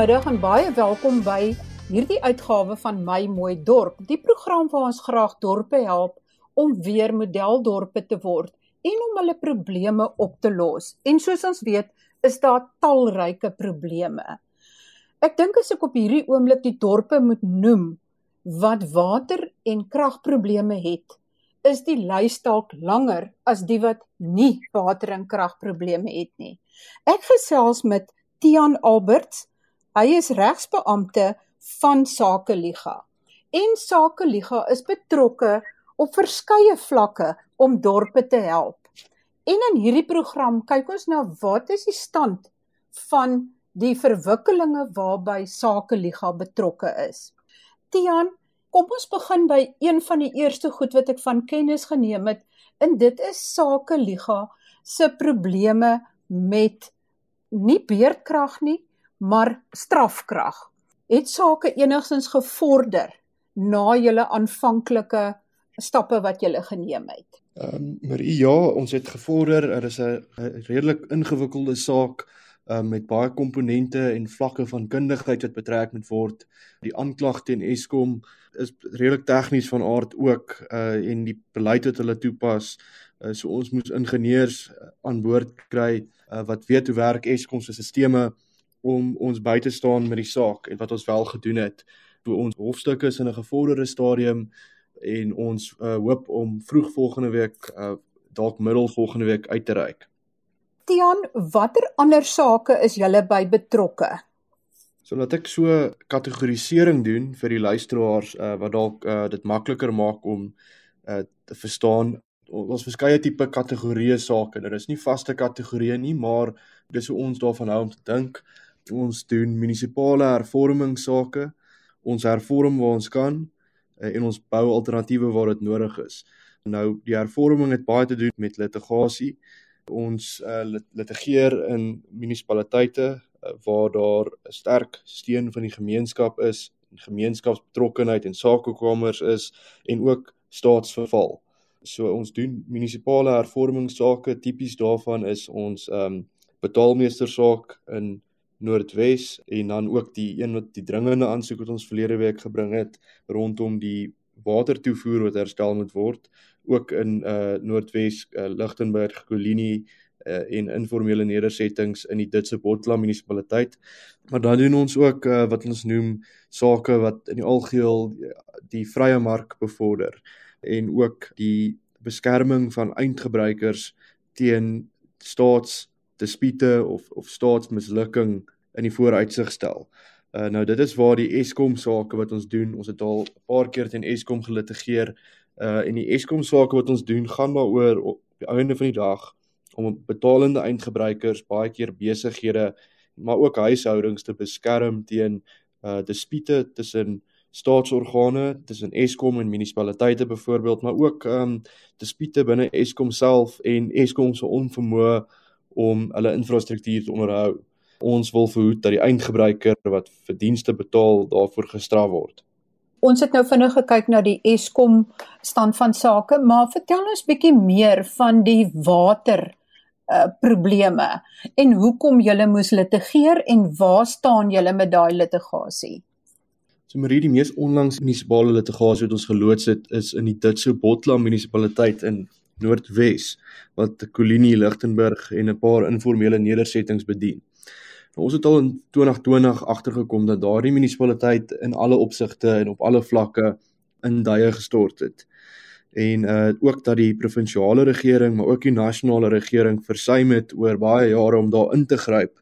Goeiemiddag en baie welkom by hierdie uitgawe van My Mooi Dorp. Die program waar ons graag dorpe help om weer modeldorpe te word en om hulle probleme op te los. En soos ons weet, is daar talryke probleme. Ek dink as ek op hierdie oomblik die dorpe moet noem wat water en kragprobleme het, is die lys dalk langer as die wat nie water en kragprobleme het nie. Ek gesels met Tian Alberts Hy is regsbeampte van Sakeliga. En Sakeliga is betrokke op verskeie vlakke om dorpe te help. En in hierdie program kyk ons na wat is die stand van die verwikkelinge waarby Sakeliga betrokke is. Tian, kom ons begin by een van die eerste goed wat ek van kennis geneem het, en dit is Sakeliga se probleme met nie beerdkrag nie, maar strafkrag. Het sake enigstens gevorder na julle aanvanklike stappe wat julle geneem het? Ehm um, Marie, ja, ons het gevorder. Er is 'n redelik ingewikkelde saak um, met baie komponente en vlakke van kundigheid wat betrek moet word. Die aanklag teen Eskom is redelik tegnies van aard ook uh en die beleid wat hulle toepas. Uh, so ons moes ingenieurs aan boord kry uh, wat weet hoe werk Eskom se stelsels om ons by te staan met die saak en wat ons wel gedoen het. Toe ons hofstuk is in 'n gevorderde stadium en ons uh, hoop om vroeg volgende week uh, dalk middel volgende week uit te reik. Tian, watter ander sake is julle by betrokke? So laat ek so kategorisering doen vir die luisteraars uh, wat dalk uh, dit makliker maak om uh, te verstaan. Ons verskeie tipe kategorieë sake. Daar is nie vaste kategorieë nie, maar dis hoe ons daarvan hou om te dink ons doen munisipale hervormingssake. Ons hervorm waar ons kan eh, en ons bou alternatiewe waar dit nodig is. Nou die hervorming het baie te doen met litigasie. Ons uh, litigeer in munisipaliteite uh, waar daar 'n sterk steun van die gemeenskap is, gemeenskapsbetrokkenheid en sakekamers is en ook staatsverval. So ons doen munisipale hervormingssake. Tipies daarvan is ons ehm um, betaalmeestersaak in Noordwes en dan ook die een wat die dringende aansoek wat ons verlede week gebring het rondom die watertoevoer wat herstel moet word ook in uh Noordwes uh, Lichtenburg Kolinie uh, en informele nedersettings in die Ditse Botla munisipaliteit. Maar dan doen ons ook uh, wat ons noem sake wat in die algeheel die, die vrye mark bevorder en ook die beskerming van eindgebruikers teen staats dispute of of staatsmislukking in die vooruitsig stel. Uh nou dit is waar die Eskom sake wat ons doen, ons het al 'n paar keer teen Eskom gelitigeer. Uh en die Eskom sake wat ons doen gaan daaroor op die einde van die dag om betalende eindgebruikers, baie keer besighede, maar ook huishoudings te beskerm teen uh dispute tussen staatsorgane, tussen Eskom en munisipaliteite byvoorbeeld, maar ook um dispute binne Eskom self en Eskom se onvermoë om hulle infrastruktuur te onderhou. Ons wil verhoed dat die eindgebruiker wat vir dienste betaal daarvoor gestraf word. Ons het nou vinnig gekyk na die Eskom stand van sake, maar vertel ons bietjie meer van die water uh probleme en hoekom julle moes litigeer en waar staan julle met daai litigasie? So Marie, die mees onlangs munisipale litigasie wat ons geloods het is in die Ditso Botla munisipaliteit in Noordwes wat Kolinie Lichtenburg en 'n paar informele nedersettings bedien. Nou, ons het al in 2020 agtergekom dat daardie munisipaliteit in alle opsigte en op alle vlakke in duie gestort het. En uh ook dat die provinsiale regering maar ook die nasionale regering versuim het oor baie jare om daar in te gryp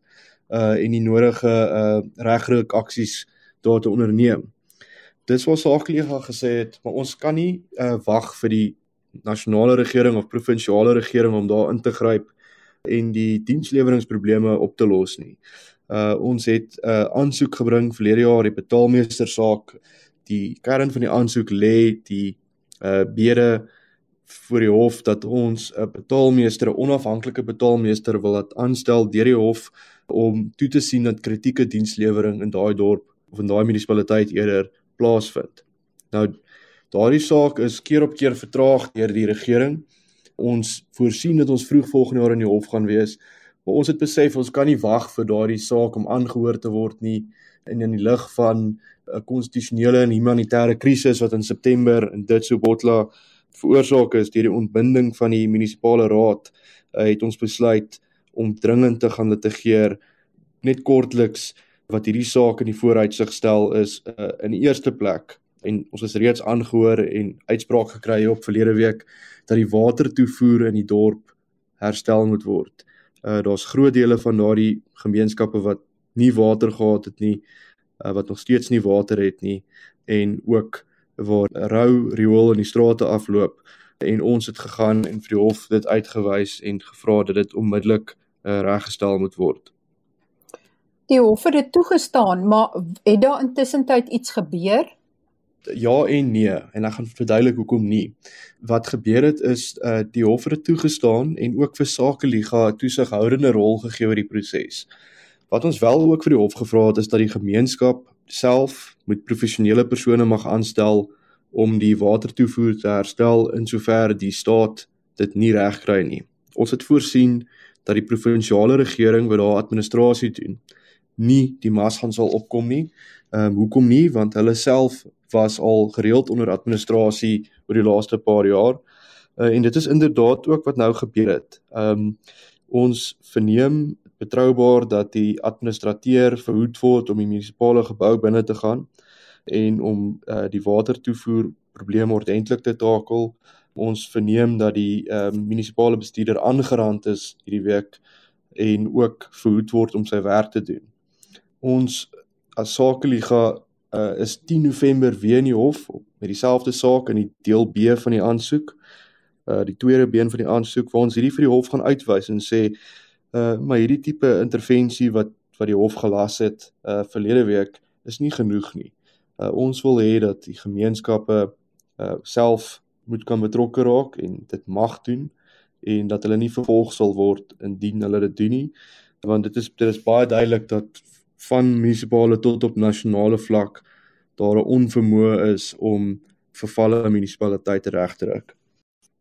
uh en die nodige uh regryk aksies daar te onderneem. Dis wat saakliga gesê het, maar ons kan nie uh wag vir die nasionale regering of provinsiale regering om daar in te gryp en die diensleweringsprobleme op te los nie. Uh ons het 'n uh, aansoek gebring verlede jaar die betaalmeester saak. Die kern van die aansoek lê die uh bede vir die hof dat ons 'n betaalmeester, 'n onafhanklike betaalmeester wil laat aanstel deur die hof om toe te sien dat kritieke dienslewering in daai dorp of in daai munisipaliteit eerder plaasvind. Nou Daardie saak is keer op keer vertraag deur die regering. Ons voorsien dat ons vroeg volgende jaar in die hof gaan wees. Maar ons het besef ons kan nie wag vir daardie saak om aangehoor te word nie en in die lig van 'n konstitusionele en humanitêre krisis wat in September in Ditsobotla veroorsaak is deur die ontbinding van die munisipale raad, uh, het ons besluit om dringend te gaan litigeer net kortliks wat hierdie saak in die vooruitsig stel is uh, in die eerste plek en ons is reeds aangehoor en uitspraak gekry op verlede week dat die watertoevoer in die dorp herstel moet word. Uh daar's groot dele van daardie gemeenskappe wat nie water gehad het nie, uh, wat nog steeds nie water het nie en ook waar rou riool in die strate afloop en ons het gegaan en vir die hof dit uitgewys en gevra dat dit onmiddellik uh, reggestel moet word. Die hof het dit toegestaan, maar het daar intussen tyd iets gebeur? Ja en nee en ek gaan verduidelik hoekom nie. Wat gebeur het is uh die hof het toegestaan en ook vir Sakeliga 'n toesighoudende rol gegee oor die proses. Wat ons wel ook vir die hof gevra het is dat die gemeenskap self met professionele persone mag aanstel om die watertoevoer te herstel in sover die staat dit nie reg kry nie. Ons het voorsien dat die provinsiale regering wat daar administrasie doen nie die mas gaan sal opkom nie. Ehm um, hoekom nie? Want hulle self was al gereeld onder administrasie oor die laaste paar jaar. Uh, en dit is inderdaad ook wat nou gebeur het. Ehm um, ons verneem betroubaar dat die administrateur verhoed word om die munisipale gebou binne te gaan en om uh, die watertoevoer probleme ordentlik te takel. Ons verneem dat die ehm um, munisipale bestuurder aangerand is hierdie week en ook verhoed word om sy werk te doen. Ons as Sakeliga uh, is 10 November weer in die hof met dieselfde saak in die deel B van die aansoek. Uh die tweede been van die aansoek waar ons hierdie vir die hof gaan uitwys en sê uh maar hierdie tipe intervensie wat wat die hof gelas het uh verlede week is nie genoeg nie. Uh ons wil hê dat die gemeenskappe uh self moet kan betrokke raak en dit mag doen en dat hulle nie vervolg sal word indien hulle dit doen nie want dit is dit is baie duidelik dat van munisipale tot op nasionale vlak daar 'n onvermoë is om vervalle munisipaliteite reg te ruk.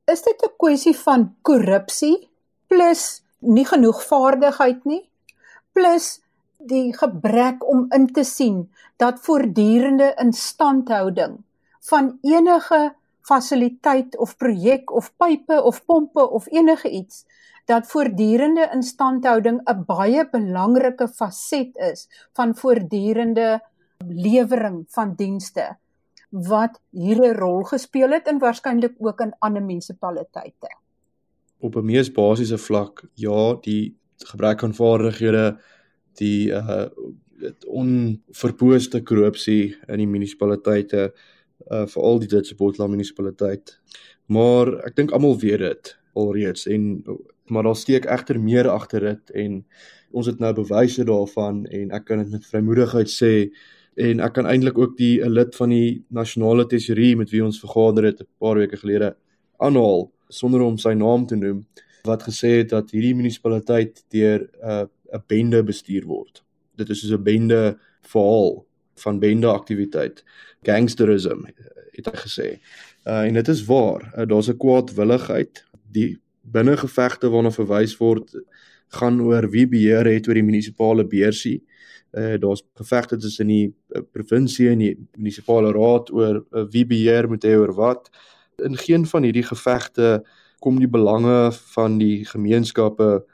Is dit 'n kwessie van korrupsie plus nie genoeg vaardigheid nie plus die gebrek om in te sien dat voortdurende instandhouding van enige fasiliteit of projek of pype of pompe of enige iets dat voortdurende instandhouding 'n baie belangrike faset is van voortdurende lewering van dienste wat hier 'n rol gespeel het en waarskynlik ook in ander munisipaliteite. Op 'n mees basiese vlak, ja, die gebrek aan vaardighede, die uh dit onverpooste korrupsie in die munisipaliteite uh veral die Ditse Botla munisipaliteit. Maar ek dink almal weet dit alreeds en maar daar steek egter meer agter dit en ons het nou bewyse daarvan en ek kan dit met vrymoedigheid sê en ek kan eintlik ook die 'n lid van die nasionale tesorie met wie ons vergader het 'n paar weke gelede aanhaal sonder om sy naam te noem wat gesê het dat hierdie munisipaliteit deur 'n uh, 'n bende bestuur word. Dit is soos 'n bende verhaal van bende aktiwiteit, gangsterism het hy gesê. Uh, en dit is waar, uh, daar's 'n kwaadwilligheid. Die binnengevegte waarna verwys word gaan oor wie beheer het oor die munisipale beursie. Uh daar's gevegte tussen die uh, provinsie en die munisipale raad oor uh, wie beheer moet hê oor wat. In geen van hierdie gevegte kom die belange van die gemeenskappe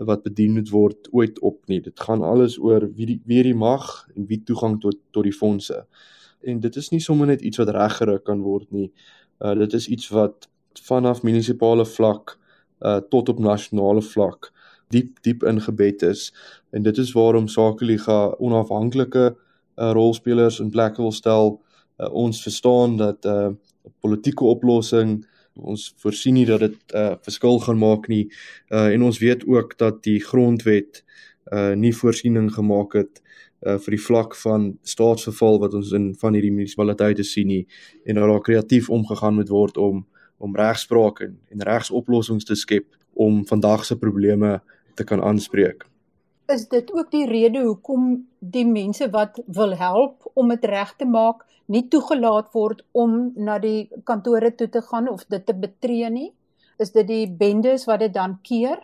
wat bedien moet word ooit op nie. Dit gaan alles oor wie die wie die mag en wie toegang tot tot die fondse. En dit is nie sommer net iets wat reggeruk kan word nie. Uh dit is iets wat vanaf munisipale vlak uh tot op nasionale vlak diep diep ingebed is en dit is waarom Sakeliga onafhanklike uh, rolspelers in plek wil stel. Uh, ons verstaan dat 'n uh, politieke oplossing ons voorsien nie dat dit 'n uh, verskil gaan maak nie. Uh, en ons weet ook dat die grondwet uh, nie voorsiening gemaak het uh, vir die vlak van staatsverval wat ons in van hierdie munisipaliteite sien nie en dat daar kreatief omgegaan moet word om om regspraak en, en regsoplossings te skep om vandag se probleme te kan aanspreek. Is dit ook die rede hoekom die mense wat wil help om dit reg te maak nie toegelaat word om na die kantore toe te gaan of dit te betree nie? Is dit die bendes wat dit dan keer?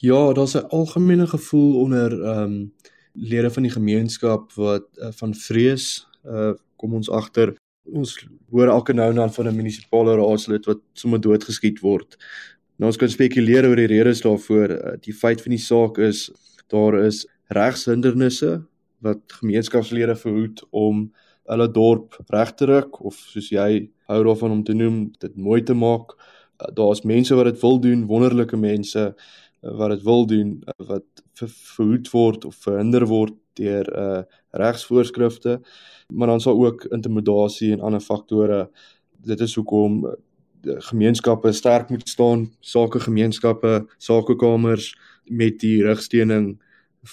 Ja, daar's 'n algemene gevoel onder ehm um, lede van die gemeenskap wat uh, van vrees uh kom ons agter ons hoor elke nou en dan van 'n munisipale raadslid wat sommer doodgeskiet word. Nou ons kan spekuleer oor die redes daarvoor. Uh, die feit van die saak is daar is regshindernisse wat gemeenskapslede verhoed om hulle dorp reg te ruk of soos jy hou daarvan om te noem dit mooi te maak. Uh, Daar's mense wat dit wil doen, wonderlike mense wat dit wil doen wat verhoed word of verhinder word deur uh regsvoorskrifte. Maar dan sal ook intimidasie en ander faktore dit is hoekom gemeenskappe sterk moet staan sake gemeenskappe sakekamers met die rigsteuning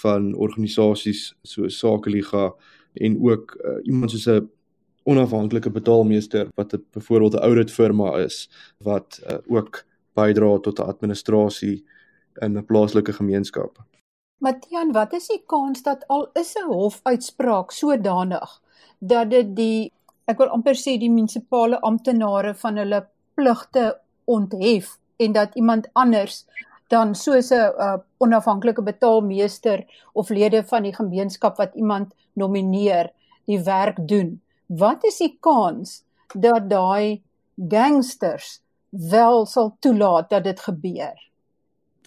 van organisasies so Sakeliga en ook uh, iemand soos 'n onafhanklike betaalmeester wat 'n byvoorbeeld 'n audit firma is wat uh, ook bydra tot 'n administrasie in 'n plaaslike gemeenskap. Matian, wat is die kans dat al is 'n hofuitspraak sodanig dat dit die ek wil amper sê die munisipale amptenare van hulle pligte onthef en dat iemand anders dan soos 'n uh, onafhanklike betaalmeester of lede van die gemeenskap wat iemand nomineer die werk doen. Wat is die kans dat daai gangsters wel sal toelaat dat dit gebeur?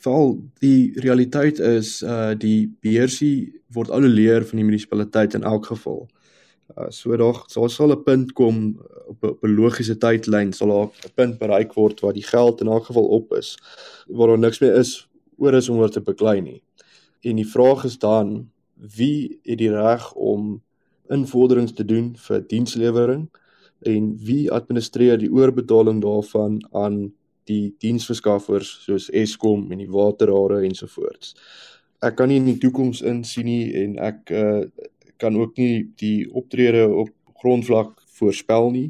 Veral die realiteit is uh die beheersie word ouleer van die munisipaliteit in elk geval. Uh so daar sal sal 'n punt kom 'n op 'n logiese tydlyn sal daar 'n punt bereik word waar die geld in elk geval op is waar daar niks meer is oor is om oor te beklei nie. En die vraag is dan wie het die reg om invorderings te doen vir dienslewering en wie administreer die oorbetaling daarvan aan die diensverskaffers soos Eskom en die waterrade ensovoorts. Ek kan nie in die toekoms insien nie en ek uh, kan ook nie die optrede op grondvlak voorspel nie.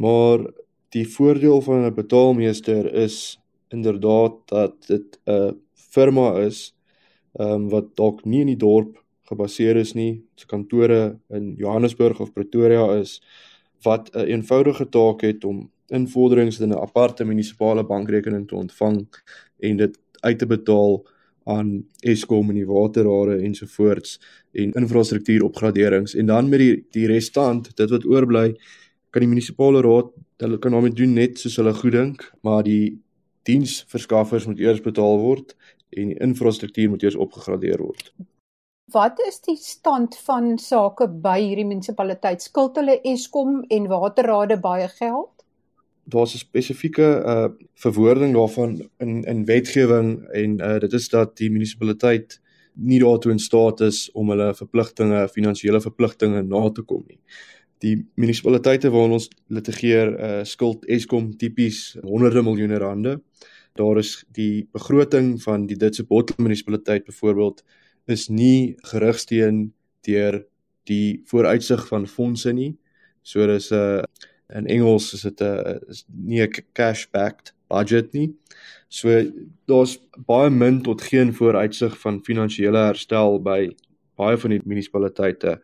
Maar die voordeel van 'n betaalmeester is inderdaad dat dit 'n firma is um, wat dalk nie in die dorp gebaseer is nie, se kantore in Johannesburg of Pretoria is wat 'n eenvoudige taak het om invorderings in 'n aparte munisipale bankrekening te ontvang en dit uit te betaal aan Eskom en die waterrade ensovoorts en infrastruktuuropgraderings en dan met die die restant dit wat oorbly kan die munisipale raad hulle kan daarmee doen net soos hulle goeddink maar die diensverskaffers moet eers betaal word en die infrastruktuur moet eers opgegradeer word. Wat is die stand van sake by hierdie munisipaliteit? Skuld hulle Eskom en waterrade baie geld? Daar's 'n spesifieke uh verwoording daarvan in in wetgewing en uh dit is dat die munisipaliteit nie daartoe in staat is om hulle verpligtinge, finansiële verpligtinge na te kom nie. Die munisipaliteite waar ons litigeer uh skuld Eskom tipies honderde miljoene rande. Daar is die begroting van die Ditse Bottel munisipaliteit byvoorbeeld is nie gerigsteen deur die vooruitsig van fondse nie. So dis 'n uh, in Engels is dit 'n is nie 'n cash backed budget nie. So daar's baie min tot geen vooruitsig van finansiële herstel by baie van die munisipaliteite.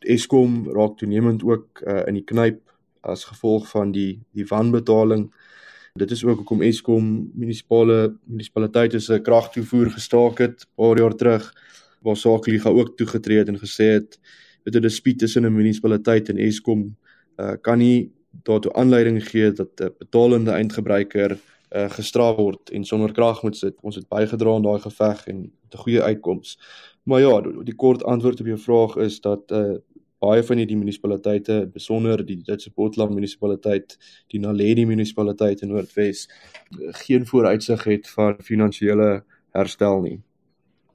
Eskom raak toenemend ook uh, in die knyp as gevolg van die die wanbetaling. Dit is ook hoekom Eskom munisipale munisipaliteite se kragtoevoer gestaak het paar jaar terug waar Sakeliga ook toegetree het en gesê het dit 'n dispuut tussen 'n munisipaliteit en Eskom uh, kan nie daartoe aanleiding gee dat 'n betalende eindgebruiker uh, gestraf word en sonder krag moet sit. Ons het bygedra aan daai geveg en 'n goeie uitkoms. Maar ja, die kort antwoord op jou vraag is dat uh, baie van hierdie munisipaliteite, besonder die Ditse Botland munisipaliteit, die Naledi munisipaliteit in Noordwes, geen vooruitsig het van finansiële herstel nie.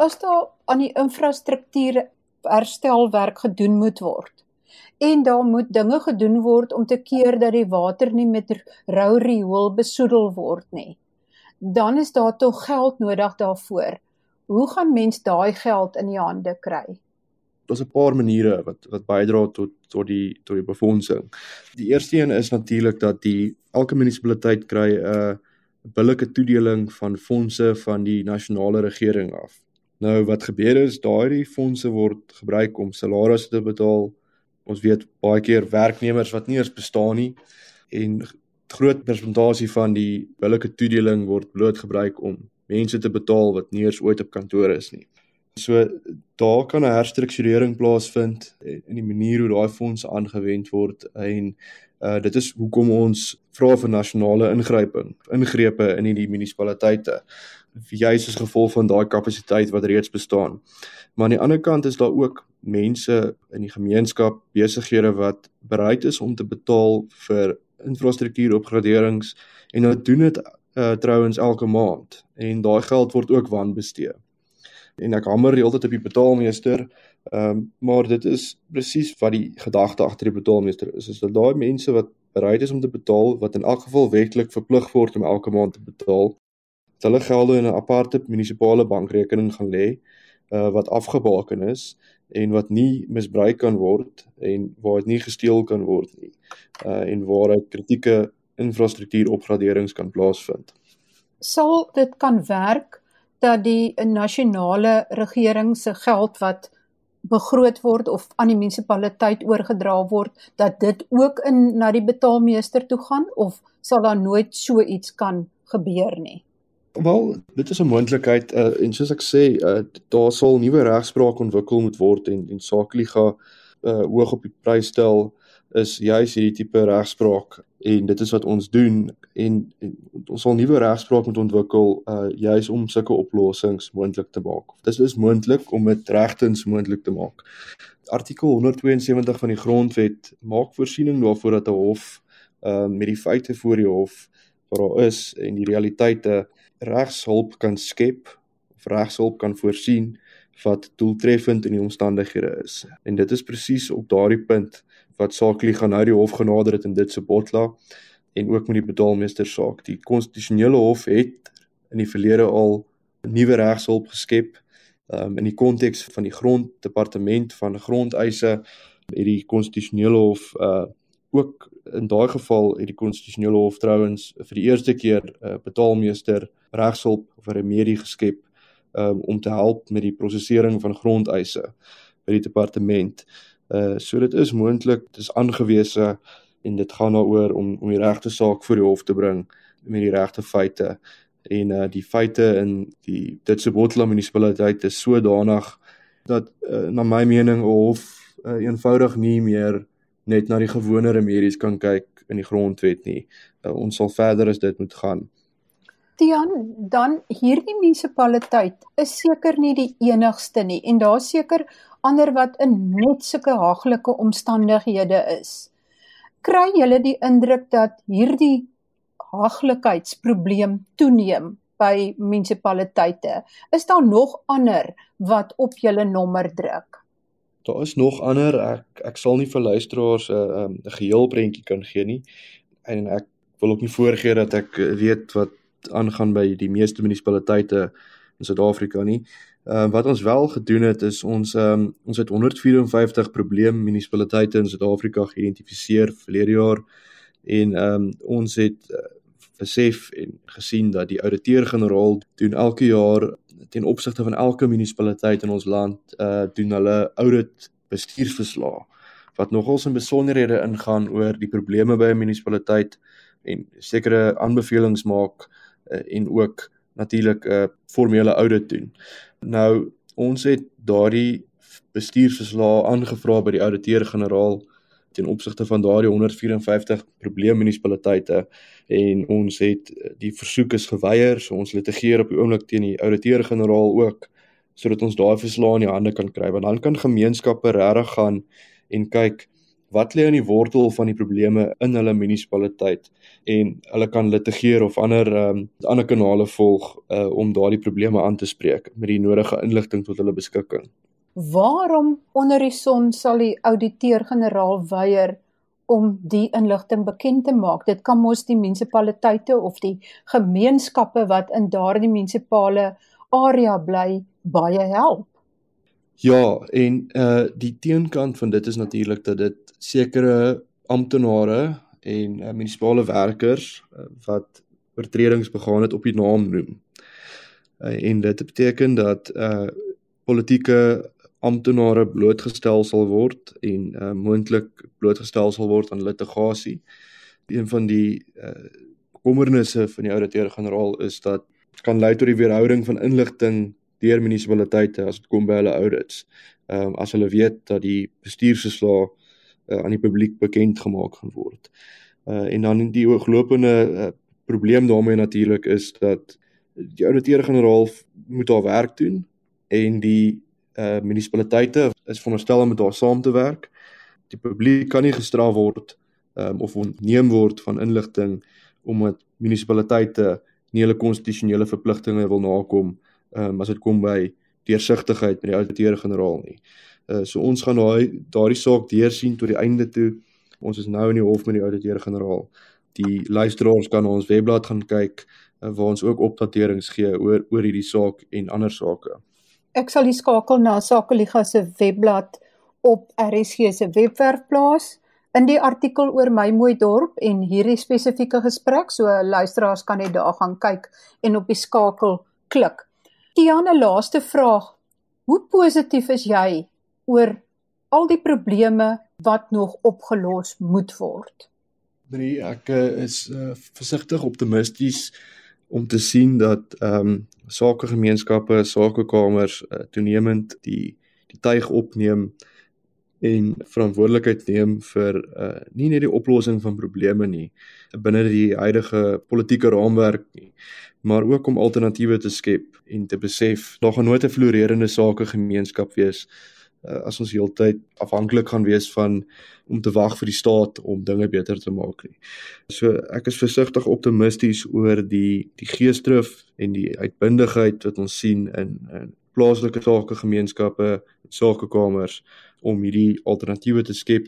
As daar aan die infrastruktuur herstelwerk gedoen moet word, en daar moet dinge gedoen word om te keer dat die water nie met rou riool besoedel word nie. Dan is daar tog geld nodig daarvoor. Hoe gaan mens daai geld in die hande kry? Daar's 'n paar maniere wat wat bydra tot tot die tot die befondsing. Die eerste een is natuurlik dat die elke munisipaliteit kry 'n uh, billike toedeling van fondse van die nasionale regering af. Nou wat gebeur is daai fondse word gebruik om salarisse te betaal, ons weet baie keer werknemers wat nie eens bestaan nie en groot persentasie van die billike toedeling word bloot gebruik om mense te betaal wat nie eens ooit op kantoor is nie. So daar kan 'n herstrukturering plaasvind in die manier hoe daai fondse aangewend word en uh dit is hoekom ons vra vir nasionale ingryping, ingrepe in die munisipaliteite juis as gevolg van daai kapasiteit wat reeds bestaan. Maar aan die ander kant is daar ook mense in die gemeenskap, besighede wat bereid is om te betaal vir infrastruktuuropgraderings en hulle doen dit uh, trouens elke maand en daai geld word ook wanbestee. En ek hamer heeltyd op die betaalmeester, ehm um, maar dit is presies wat die gedagte agter die betaalmeester is. Is dat daai mense wat bereid is om te betaal wat in elk geval wetlik verplig word om elke maand te betaal, hulle gelde in 'n aparte munisipale bankrekening gaan lê uh, wat afgebaken is en wat nie misbruik kan word en waar dit nie gesteel kan word nie. Uh en waar dit kritieke infrastruktuuropgraderings kan plaasvind. Sal dit kan werk dat die nasionale regering se geld wat begroot word of aan die munisipaliteit oorgedra word dat dit ook in na die betaalmeester toe gaan of sal daar nooit so iets kan gebeur nie? Wel, dit is 'n moontlikheid uh, en soos ek sê, uh, daar sal nuwe regspraak ontwikkel moet word en en Sakeliga uh hoog op die prys stel is juis hierdie tipe regspraak en dit is wat ons doen en, en ons sal nuwe regspraak moet ontwikkel uh juis om sulke oplossings moontlik te maak. Dit is moontlik om dit regtens moontlik te maak. Artikel 172 van die grondwet maak voorsiening daarvoor dat 'n hof uh met die feite voor die hof wat daar is en die realiteite regshulp kan skep of regshulp kan voorsien wat doeltreffend in die omstandighede is. En dit is presies op daardie punt wat Saaklie gaan nou die hof genader het in dit se botla en ook met die betaalmeester saak. Die konstitusionele hof het in die verlede al nuwe regshulp geskep um, in die konteks van die gronddepartement van grondeise het die konstitusionele hof uh ook in daai geval het die konstitusionele hof trouens vir die eerste keer 'n uh, betaalmeester regshulp of 'n remedie geskep um, om te help met die prosesering van grondeise by die departement. Uh so dit is moontlik, dit is aangewese en dit gaan daaroor om om die regte saak voor die hof te bring met die regte feite en uh die feite in die Ditsobotla munisipaliteit is sodanig dat uh, na my mening 'n hof uh, eenvoudig nie meer net na die gewone remedies kan kyk in die grondwet nie. Uh, ons sal verder as dit moet gaan. Tian, dan hierdie munisipaliteit is seker nie die enigste nie en daar seker ander wat in net sulke haglike omstandighede is. Kry julle die indruk dat hierdie haglikheidsprobleem toeneem by munisipaliteite? Is daar nog ander wat op julle nommer druk? Daar is nog ander. Ek ek sal nie vir luisteraars 'n uh, 'n um, geheel prentjie kan gee nie. En ek wil ook nie voorgee dat ek weet wat aangaan by die meeste munisipaliteite in Suid-Afrika nie. Ehm uh, wat ons wel gedoen het is ons ehm um, ons het 154 probleem munisipaliteite in Suid-Afrika geïdentifiseer verlede jaar. En ehm um, ons het uh, besef en gesien dat die ouditeur-generaal doen elke jaar ten opsigte van elke munisipaliteit in ons land uh doen hulle audit bestuursverslae wat nogals in besonderhede ingaan oor die probleme by 'n munisipaliteit en sekere aanbevelings maak uh, en ook natuurlik 'n uh, formele audit doen. Nou ons het daardie bestuursverslae aangevra by die ouditeur-generaal ten opsigte van daardie 154 probleemmunisipaliteite en ons het uh, die versoek is geweier so ons litigeer op die oomblik teen die ouditeur-generaal ook sodat ons daai verslae in die hande kan kry want dan kan gemeenskappe regtig gaan en kyk wat lê aan die wortel van die probleme in hulle munisipaliteit en hulle kan litigeer of ander um, ander kanale volg uh, om daardie probleme aan te spreek met die nodige inligting tot hulle beskikking. Waarom onder die son sal die ouditeur-generaal weier om die inligting bekend te maak? Dit kan mos die munisipaliteite of die gemeenskappe wat in daardie munisipale area bly baie help. Ja, en uh die teenkant van dit is natuurlik dat dit sekere amptenare en uh, munisipale werkers uh, wat oortredings begaan het op die naam noem. Uh, en dit beteken dat uh politieke amptenare blootgestel sal word en uh moontlik blootgestel sal word aan litigasie. Een van die uh kommernisse van die ouditeur-generaal is dat kan lei tot die weerhouding van inligting deur munisipaliteite as dit kom by hulle audits. Ehm um, as hulle weet dat die bestuursverslae uh, aan die publiek bekend gemaak gaan word. Uh en dan die ooglopende uh, probleem daarmee natuurlik is dat die ouditeur-generaal moet haar werk doen en die uh munisipaliteite is veronderstel om met haar saam te werk. Die publiek kan nie gestraf word um, of ontneem word van inligting omdat munisipaliteite nie hulle konstitusionele verpligtinge wil nakom um, as dit kom by deursigtigheid met die ouditeur-generaal nie. Uh so ons gaan daai daardie saak deursien tot die einde toe. Ons is nou in die hof met die ouditeur-generaal. Die luisteraars kan ons webblad gaan kyk uh, waar ons ook opdaterings gee oor oor hierdie saak en ander sake. Ek sal die skakel na Sakeliga se webblad op RSG se webwerf plaas in die artikel oor my mooi dorp en hierdie spesifieke gesprek so luisteraars kan net daar gaan kyk en op die skakel klik. Tiana laaste vraag. Hoe positief is jy oor al die probleme wat nog opgelos moet word? Brie, ek eh, is uh, versigtig optimisties om te sien dat ehm um, sakegemeenskappe, sakekamers uh, toenemend die die tuig opneem en verantwoordelikheid neem vir uh nie net die oplossing van probleme nie binne die huidige politieke raamwerk nie maar ook om alternatiewe te skep en te besef daar gaan nooit 'n floreerende sakegemeenskap wees uh, as ons heeltyd afhanklik gaan wees van om te wag vir die staat om dinge beter te maak nie. So ek is versigtig optimisties oor die die geesdrif en die uitbundigheid wat ons sien in in plaaslike sakegemeenskappe, sakekamers om hierdie alternatiewe te skep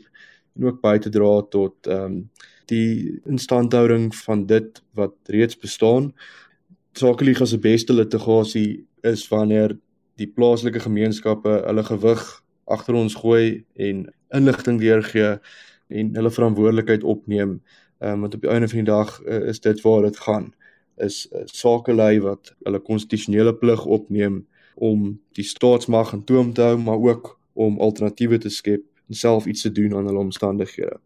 en ook by te dra tot ehm um, die instandhouding van dit wat reeds bestaan. Sakeliga se beste litigasie is wanneer die plaaslike gemeenskappe hulle gewig agter ons gooi en inligting deurgee en hulle verantwoordelikheid opneem. Ehm um, want op die einde van die dag uh, is dit waar dit gaan is uh, sakelei wat hulle konstitusionele plig opneem om die staatsmag in toom te hou maar ook om alternatiewe te skep en self iets te doen aan hulle omstandighede.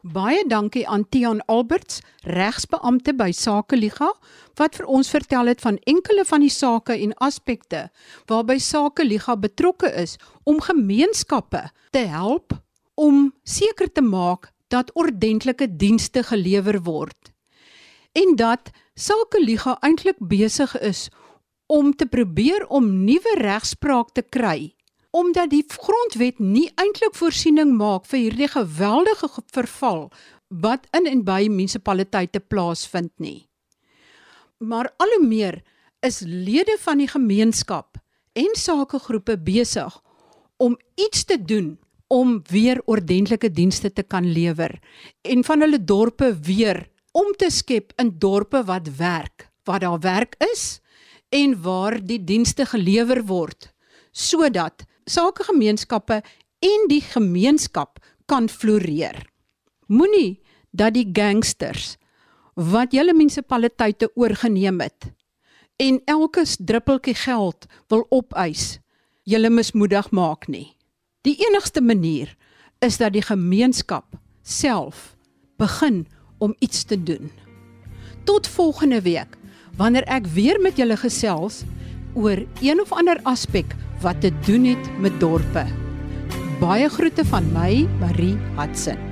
Baie dankie aan Tian Alberts, regsbeampte by Sakeliga, wat vir ons vertel het van enkele van die sake en aspekte waarby Sakeliga betrokke is om gemeenskappe te help om seker te maak dat ordentlike dienste gelewer word. En dat Sakeliga eintlik besig is om te probeer om nuwe regspraak te kry omdat die grondwet nie eintlik voorsiening maak vir hierdie geweldige verval wat in en by munisipaliteite plaasvind nie. Maar al hoe meer is lede van die gemeenskap en sakegroepe besig om iets te doen om weer ordentlike dienste te kan lewer en van hulle dorpe weer om te skep in dorpe wat werk, waar daar werk is en waar die dienste gelewer word sodat sakegemeenskappe en die gemeenskap kan floreer. Moenie dat die gangsters wat julle munisipaliteite oorgeneem het en elke druppeltjie geld wil opeis, julle mismoedig maak nie. Die enigste manier is dat die gemeenskap self begin om iets te doen. Tot volgende week wanneer ek weer met julle gesels oor een of ander aspek wat te doen het met dorpe. Baie groete van my, Marie Hudson.